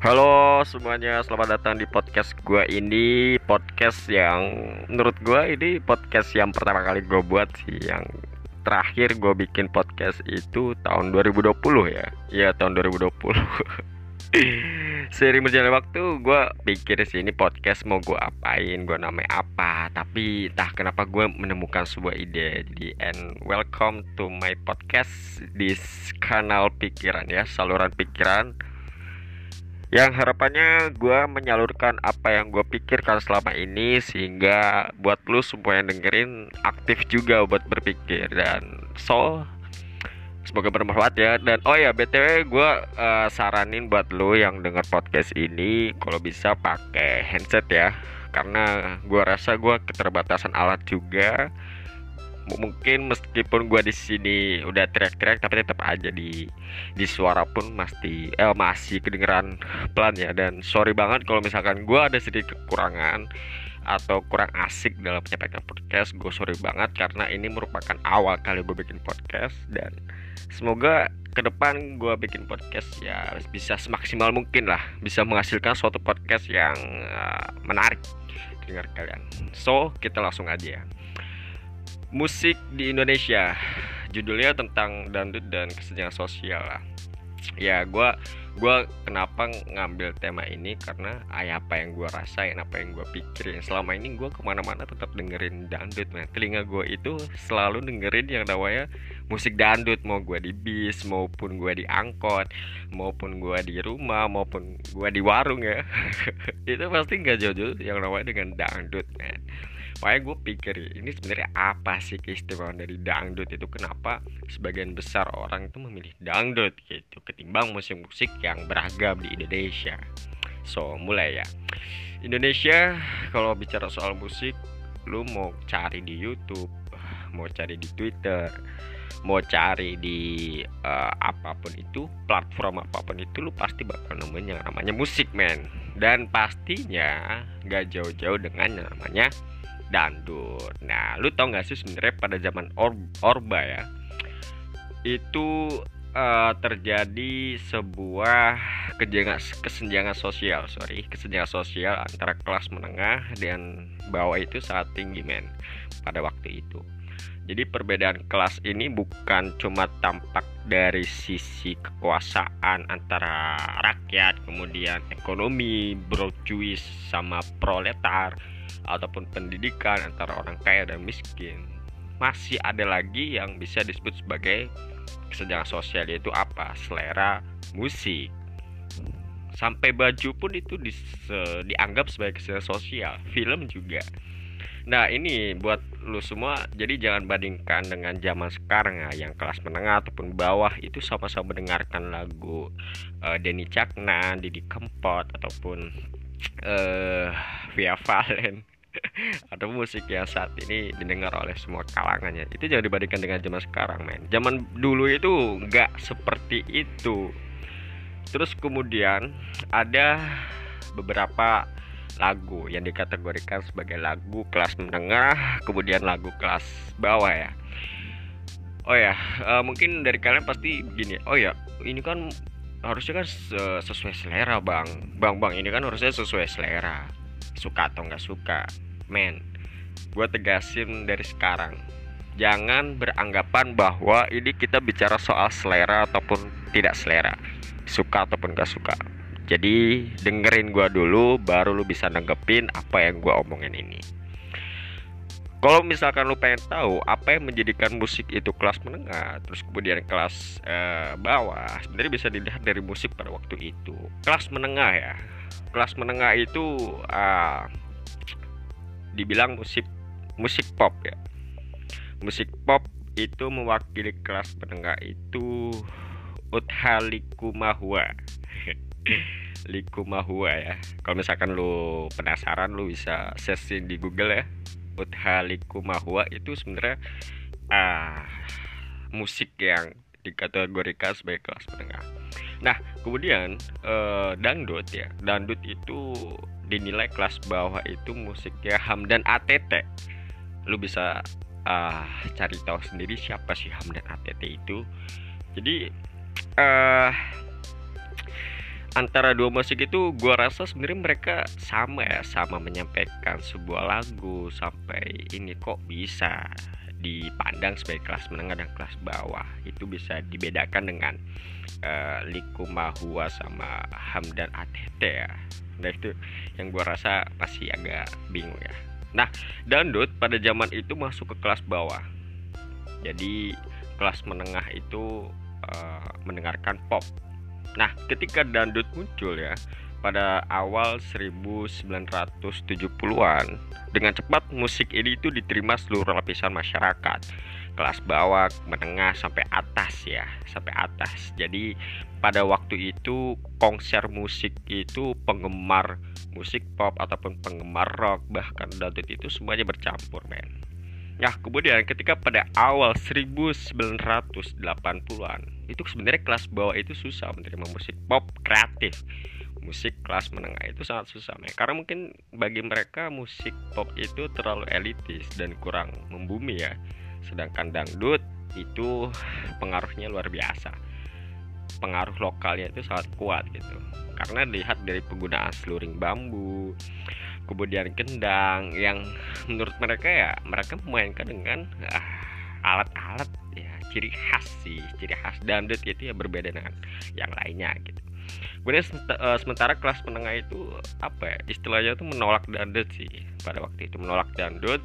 Halo semuanya, selamat datang di podcast gue ini. Podcast yang menurut gue ini podcast yang pertama kali gue buat sih. Yang terakhir gue bikin podcast itu tahun 2020 ya. Iya tahun 2020 Sering berjalan waktu gue pikir sih ini podcast mau gue apain, gue namanya apa. Tapi entah kenapa gue menemukan sebuah ide. Jadi and welcome to my podcast. Di kanal pikiran ya Saluran pikiran yang harapannya gue menyalurkan apa yang gue pikirkan selama ini sehingga buat lu semua yang dengerin aktif juga buat berpikir. Dan so semoga bermanfaat ya. Dan oh ya btw gue uh, saranin buat lu yang denger podcast ini kalau bisa pakai handset ya. Karena gue rasa gue keterbatasan alat juga mungkin meskipun gue di sini udah teriak-teriak tapi tetap aja di di suara pun masih eh masih kedengeran pelan ya. Dan sorry banget kalau misalkan gue ada sedikit kekurangan atau kurang asik dalam menyampaikan podcast gue sorry banget karena ini merupakan awal kali gue bikin podcast. Dan semoga ke depan gue bikin podcast ya bisa semaksimal mungkin lah bisa menghasilkan suatu podcast yang uh, menarik. Dengar kalian. So kita langsung aja. ya musik di Indonesia. Judulnya tentang dangdut dan kesenjangan sosial lah. Ya gue gue kenapa ngambil tema ini? Karena ayah apa yang gue rasain apa yang gue pikirin. Selama ini gue ke mana-mana tetap dengerin dangdut man telinga gue itu selalu dengerin yang namanya musik dangdut. Mau gue di bis maupun gue di angkot maupun gue di rumah maupun gue di warung ya. Itu pasti nggak jauh-jauh yang namanya dengan dangdut man makanya gue pikir ini sebenarnya apa sih keistimewaan dari dangdut itu? Kenapa sebagian besar orang itu memilih dangdut gitu ketimbang musik-musik yang beragam di Indonesia? So mulai ya. Indonesia kalau bicara soal musik lu mau cari di YouTube mau cari di Twitter mau cari di uh, apa pun itu platform apa pun itu lu pasti bakal nemuin yang namanya musik men. Dan pastinya gak jauh-jauh dengan yang namanya dangdut. Nah, lu tau gak sih sebenarnya pada zaman or Orba ya itu uh, terjadi sebuah kesenjangan, kesenjangan sosial, sorry, kesenjangan sosial antara kelas menengah dan bawah itu sangat tinggi men pada waktu itu. Jadi perbedaan kelas ini bukan cuma tampak dari sisi kekuasaan antara rakyat, kemudian ekonomi, brojuis sama proletar, ataupun pendidikan antara orang kaya dan miskin. Masih ada lagi yang bisa disebut sebagai kesenjangan sosial yaitu apa? Selera musik. Sampai baju pun itu di, dianggap sebagai kesenjangan sosial film juga. Nah ini buat lu semua jadi jangan bandingkan dengan zaman sekarang ya yang kelas menengah ataupun bawah itu sama-sama mendengarkan lagu uh, Denny Caknan, Didi Kempot ataupun uh, Via Valen. Atau musik yang saat ini didengar oleh semua kalangannya itu jangan dibandingkan dengan zaman sekarang men. Zaman dulu itu nggak seperti itu. Terus kemudian ada beberapa lagu yang dikategorikan sebagai lagu kelas menengah kemudian lagu kelas bawah ya. Oh ya uh, mungkin dari kalian pasti begini. Oh ya ini kan harusnya kan sesuai selera bang. Bang bang ini kan harusnya sesuai selera. Suka atau nggak suka. Men gue tegasin dari sekarang. Jangan beranggapan bahwa ini kita bicara soal selera ataupun tidak selera. Suka ataupun gak suka. Jadi dengerin gue dulu baru lu bisa nanggepin apa yang gue omongin ini kalau misalkan lu pengen tahu apa yang menjadikan musik itu kelas menengah terus kemudian kelas eh, bawah sebenarnya bisa dilihat dari musik pada waktu itu. Kelas menengah ya. Kelas menengah itu uh, dibilang musik musik pop ya. Musik pop itu mewakili kelas menengah itu Utha Likumahua Likumahua ya. Kalau misalkan lu penasaran lu bisa searching di Google ya Utha Likumahua itu sebenarnya uh, musik yang dikategorikan sebagai kelas menengah. Nah, kemudian uh, dangdut ya. Dangdut itu dinilai kelas bawah itu musiknya Hamdan ATT lu bisa uh, cari tahu sendiri siapa sih Hamdan ATT itu jadi uh, antara dua musik itu gue rasa sebenarnya mereka sama ya sama menyampaikan sebuah lagu sampai ini kok bisa dipandang sebagai kelas menengah dan kelas bawah. Itu bisa dibedakan dengan uh, Liku Mahua sama Hamdan ATT ya. Nah itu yang gue rasa masih agak bingung ya. Nah dangdut pada zaman itu masuk ke kelas bawah. Jadi kelas menengah itu uh, mendengarkan pop Nah, ketika dangdut muncul ya pada awal 1970-an, dengan cepat musik ini itu diterima seluruh lapisan masyarakat. Kelas bawah, menengah sampai atas ya, sampai atas. Jadi pada waktu itu konser musik itu penggemar musik pop ataupun penggemar rock bahkan dangdut itu semuanya bercampur, men. Nah, kemudian ketika pada awal 1980-an, itu sebenarnya kelas bawah itu susah menerima musik pop kreatif. Musik kelas menengah itu sangat susah, men. Karena mungkin bagi mereka musik pop itu terlalu elitis dan kurang membumi ya. Sedangkan dangdut itu pengaruhnya luar biasa. Pengaruh lokalnya itu sangat kuat gitu. Karena dilihat dari penggunaan seluring bambu, kemudian kendang yang menurut mereka ya mereka memainkan dengan ah, alat-alat ya ciri khas sih ciri khas dangdut itu ya berbeda dengan yang lainnya gitu. Kemudian uh, sementara kelas menengah itu apa ya istilahnya itu menolak dangdut sih. Pada waktu itu menolak dangdut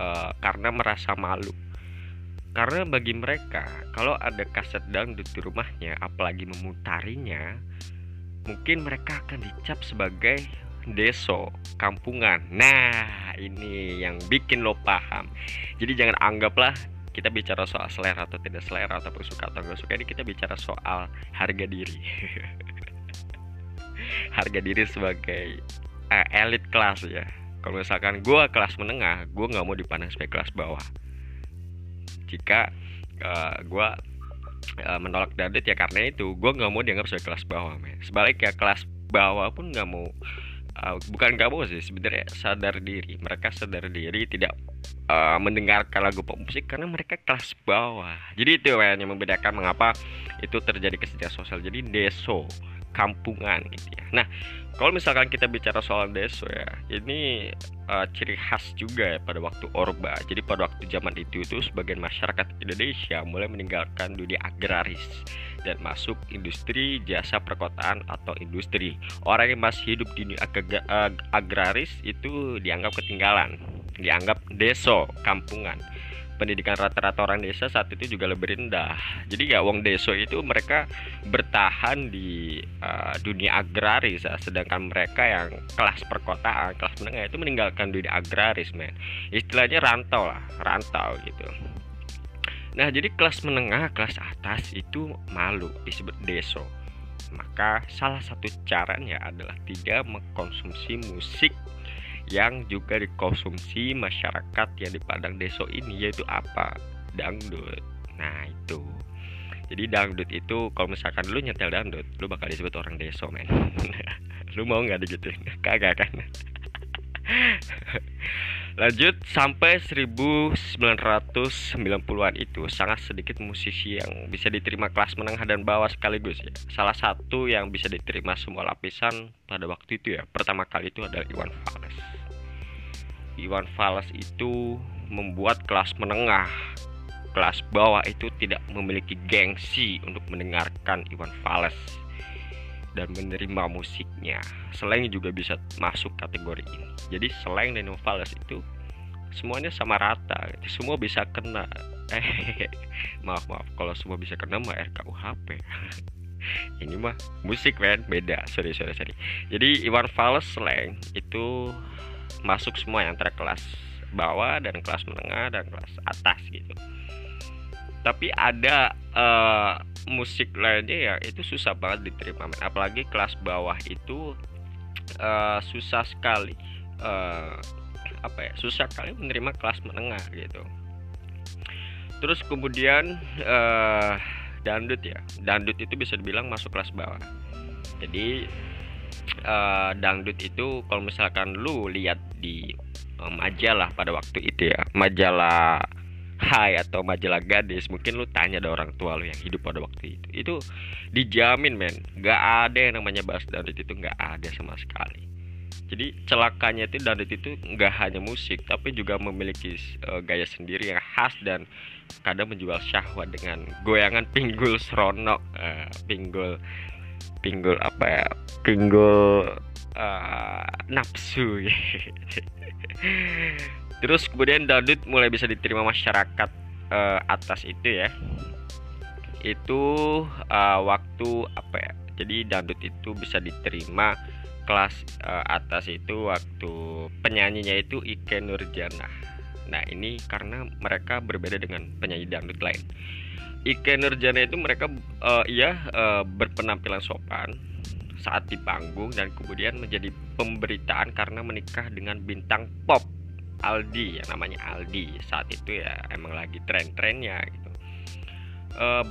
uh, karena merasa malu. Karena bagi mereka kalau ada kaset dangdut di rumahnya apalagi memutarinya mungkin mereka akan dicap sebagai deso, kampungan. Nah, ini yang bikin lo paham. Jadi jangan anggaplah kita bicara soal selera atau tidak selera ataupun suka atau gak suka ini kita bicara soal harga diri. harga diri sebagai uh, elit kelas ya. Kalau misalkan gue kelas menengah, gue nggak mau dipandang sebagai kelas bawah. Jika uh, eh, gue uh, menolak dadet ya karena itu gue nggak mau dianggap sebagai kelas bawah. Men. Sebaliknya kelas bawah pun nggak mau uh, bukan kamu sih sebenarnya sadar diri. Mereka sadar diri tidak uh, mendengarkan lagu pop musik karena mereka kelas bawah. Jadi itu yang membedakan mengapa itu terjadi kesejahteraan sosial. Jadi deso kampungan gitu ya. Nah kalau misalkan kita bicara soal deso ya ini uh, ciri khas juga ya pada waktu orba. Jadi pada waktu zaman itu itu sebagian masyarakat Indonesia mulai meninggalkan dunia agraris dan masuk industri jasa perkotaan atau industri orang yang masih hidup di dunia ag agraris itu dianggap ketinggalan dianggap deso kampungan pendidikan rata-rata orang desa saat itu juga lebih rendah. Jadi ya wong deso itu mereka bertahan di uh, dunia agraris ya. sedangkan mereka yang kelas perkotaan, kelas menengah itu meninggalkan dunia agraris, men. Istilahnya rantau lah, rantau gitu. Nah, jadi kelas menengah, kelas atas itu malu disebut deso. Maka salah satu caranya adalah tidak mengkonsumsi musik yang juga dikonsumsi masyarakat yang di Padang Deso ini yaitu apa? Dangdut. Nah, itu. Jadi dangdut itu kalau misalkan lu nyetel dangdut, lu bakal disebut orang deso, men. lu mau nggak digituin? Kagak kan? Lanjut sampai 1990-an itu sangat sedikit musisi yang bisa diterima kelas menengah dan bawah sekaligus ya. Salah satu yang bisa diterima semua lapisan pada waktu itu ya. Pertama kali itu adalah Iwan Fals. Iwan Fals itu membuat kelas menengah kelas bawah itu tidak memiliki gengsi untuk mendengarkan Iwan Fals dan menerima musiknya. Slang juga bisa masuk kategori ini. Jadi slang dan Fals itu semuanya sama rata, semua bisa kena. Eh, maaf maaf, kalau semua bisa kena mah RKUHP. ini mah musik men beda sorry sorry sorry jadi Iwan Fals slang itu masuk semua yang antara kelas bawah dan kelas menengah dan kelas atas gitu tapi ada uh, musik lainnya ya itu susah banget diterima men. apalagi kelas bawah itu uh, susah sekali uh, apa ya susah sekali menerima kelas menengah gitu. Terus kemudian uh, dangdut ya. Dangdut itu bisa dibilang masuk kelas bawah. Jadi uh, dangdut itu kalau misalkan lu lihat di majalah pada waktu itu ya majalah Hai atau majalah gadis mungkin lu tanya ada orang tua lu yang hidup pada waktu itu. Itu dijamin men. Nggak ada yang namanya bahas dangdut itu nggak ada sama sekali. Jadi celakanya itu dangdut itu nggak hanya musik tapi juga memiliki uh, gaya sendiri yang khas dan kadang menjual syahwat dengan goyangan pinggul seronok uh, pinggul pinggul apa ya pinggul uh, nafsu terus kemudian dangdut mulai bisa diterima masyarakat uh, atas itu ya. Itu uh, waktu apa ya? Jadi dangdut itu bisa diterima kelas uh, atas itu waktu penyanyinya itu Ike Nurjana nah ini karena mereka berbeda dengan penyanyi dangdut lain. Ike Nurjana itu mereka uh, uh, berpenampilan sopan saat di panggung dan kemudian menjadi pemberitaan karena menikah dengan bintang pop Aldi yang namanya Aldi. Saat itu ya emang lagi tren-trennya gitu. Uh,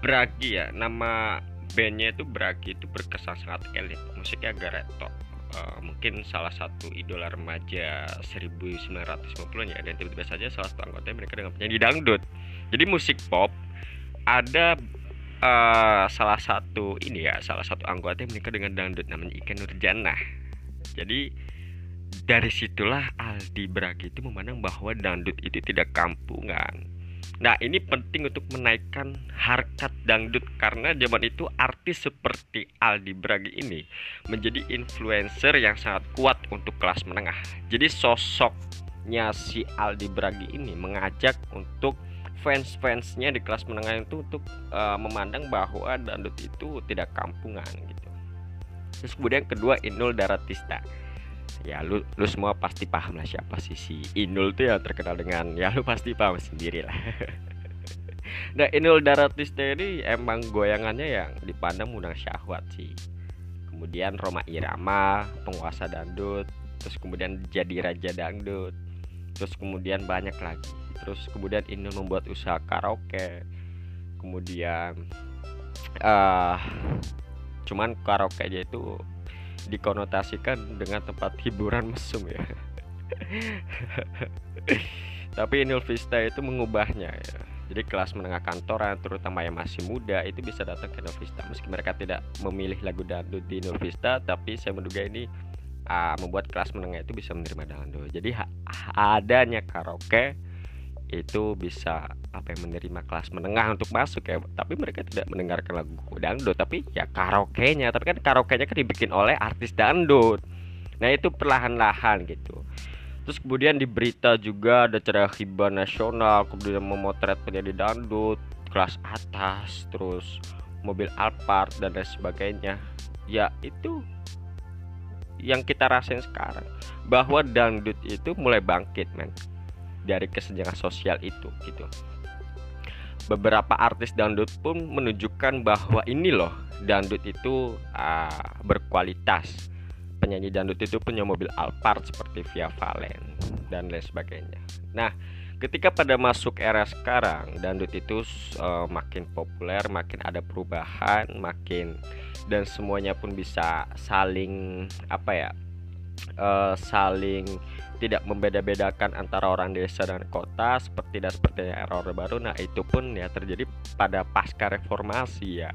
Bragi ya nama bandnya itu Bragi itu berkesan sangat elit. Musiknya agak retro uh, mungkin salah satu idola remaja 1950 ya dan tiba-tiba saja salah satu anggotanya mereka dengan penyanyi dangdut. Jadi musik pop ada uh, salah satu ini ya salah satu anggota yang menikah dengan dangdut namanya Ika Nurjana jadi dari situlah Aldi Bragi itu memandang bahwa dangdut itu tidak kampungan. Nah ini penting untuk menaikkan harkat dangdut karena zaman itu artis seperti Aldi Bragi ini menjadi influencer yang sangat kuat untuk kelas menengah. Jadi sosoknya si Aldi Bragi ini mengajak untuk fans-fansnya di kelas menengah itu untuk uh, memandang bahwa dangdut itu tidak kampungan gitu. Terus kemudian kedua Inul Daratista ya lu lu semua pasti paham lah siapa sih si Inul tuh ya terkenal dengan ya lu pasti paham sendiri lah. Nah Inul Daratista ini emang goyangannya yang dipandang undang syahwat sih. Kemudian Roma Irama penguasa dangdut terus kemudian jadi raja dangdut terus kemudian banyak lagi. Terus kemudian Inul membuat usaha karaoke kemudian uh, cuman karaoke aja itu dikonotasikan dengan tempat hiburan mesum ya. Tapi Inul Vista itu mengubahnya ya. Jadi kelas menengah kantoran terutama yang masih muda itu bisa datang ke Inul meski mereka tidak memilih lagu dangdut di Inul tapi saya menduga ini uh, membuat kelas menengah itu bisa menerima dangdut. Jadi adanya karaoke itu bisa apa yang menerima kelas menengah untuk masuk ya. Tapi mereka tidak mendengarkan lagu dangdut tapi ya karaoke nya tapi kan karaoke nya kan dibikin oleh artis dangdut. Nah itu perlahan-lahan gitu. Terus kemudian di berita juga ada acara hibah nasional kemudian memotret penyanyi dangdut kelas atas terus mobil Alphard dan lain sebagainya. Ya itu yang kita rasain sekarang bahwa dangdut itu mulai bangkit men dari kesenjangan sosial itu gitu. Beberapa artis dangdut pun menunjukkan bahwa ini loh dangdut itu uh, berkualitas. Penyanyi dangdut itu punya mobil Alphard seperti Via Valen dan lain sebagainya. Nah ketika pada masuk era sekarang dangdut itu uh, makin populer makin ada perubahan makin dan semuanya pun bisa saling apa ya uh, saling tidak membeda-bedakan antara orang desa dan kota seperti dan seperti era Baru. Nah, itu pun ya terjadi pada pasca reformasi ya.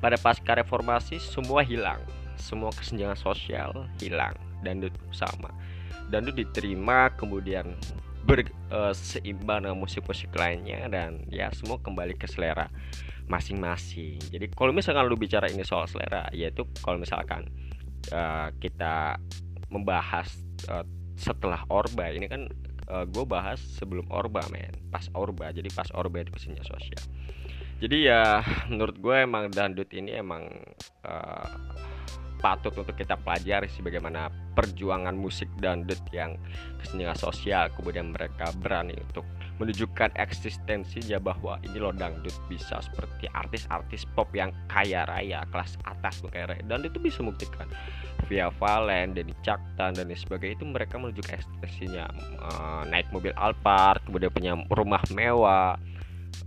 Pada pasca reformasi semua hilang. Semua kesenjangan sosial hilang dan itu sama. Dan itu diterima kemudian berseimbang e, dengan musik-musik lainnya dan ya semua kembali ke selera masing-masing. Jadi kalau misalkan lu bicara ini soal selera, yaitu kalau misalkan uh, kita membahas uh, setelah Orba. Ini kan uh, eh, gue bahas sebelum Orba men. Pas Orba. Jadi pas Orba itu kesenian sosial jadi ya menurut gue emang dandut ini emang uh, patut untuk kita pelajari sih bagaimana perjuangan musik dangdut yang kesenian sosial kemudian mereka berani untuk menunjukkan eksistensinya bahwa ini loh dangdut bisa seperti artis-artis pop yang kaya raya kelas atas kaya raya. Dan itu bisa membuktikan. Via Valen, Denny Caktan dan sebagainya itu mereka menunjukkan eksistensinya. Uh, naik mobil Alphard kemudian punya rumah mewah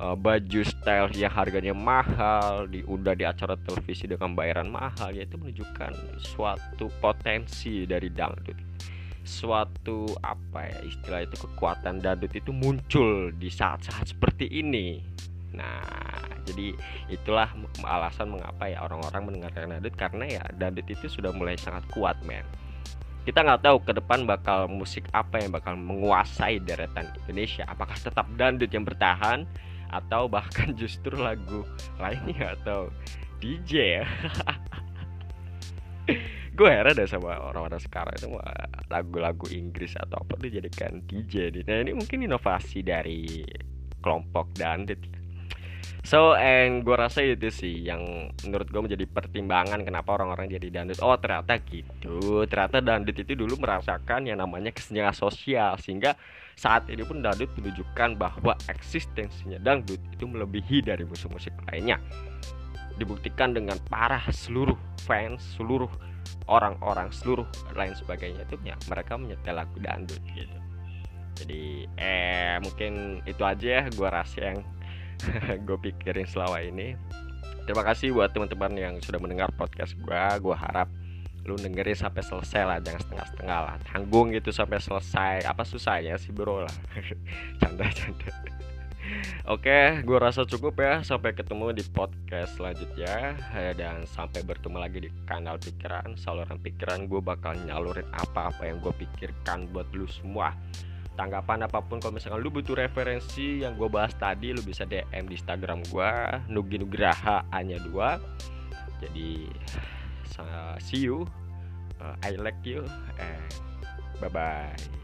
uh, baju style yang harganya mahal diundang di acara televisi dengan bayaran mahal. Yaitu menunjukkan suatu potensi dari dangdut suatu apa ya istilah itu kekuatan dangdut itu muncul di saat-saat seperti ini. Nah jadi itulah alasan mengapa ya orang-orang mendengarkan dangdut karena ya dangdut itu sudah mulai sangat kuat men. Kita nggak tahu ke depan bakal musik apa yang bakal menguasai deretan Indonesia. Apakah tetap dangdut yang bertahan atau bahkan justru lagu lainnya atau DJ ya gue heran deh sama orang-orang sekarang itu lagu-lagu Inggris atau apa dijadikan DJ nah ini mungkin inovasi dari kelompok dandit So, and gue rasa itu sih yang menurut gue menjadi pertimbangan kenapa orang-orang jadi dandut. Oh, ternyata gitu. Ternyata dandut itu dulu merasakan yang namanya kesenjangan sosial sehingga saat ini pun dandut menunjukkan bahwa eksistensinya dangdut itu melebihi dari musik-musik lainnya dibuktikan dengan parah seluruh fans, seluruh orang-orang, seluruh lain sebagainya itu ya mereka menyetel lagu dangdut gitu. Jadi eh mungkin itu aja ya gue rasa yang gue pikirin selama ini. Terima kasih buat teman-teman yang sudah mendengar podcast gue. Gue harap lu dengerin sampai selesai lah jangan setengah-setengah lah tanggung gitu sampai selesai apa susahnya sih bro lah canda-canda Oke, gue rasa cukup ya. Sampai ketemu di podcast selanjutnya eh, dan sampai bertemu lagi di kanal pikiran, saluran pikiran. Gue bakal nyalurin apa-apa yang gue pikirkan buat lu semua. Tanggapan apa pun kalau misalkan lu butuh referensi yang gue bahas tadi, lu bisa DM di Instagram gue Nugi Nugraha hanya dua. Jadi see you, uh, I like you, and bye bye.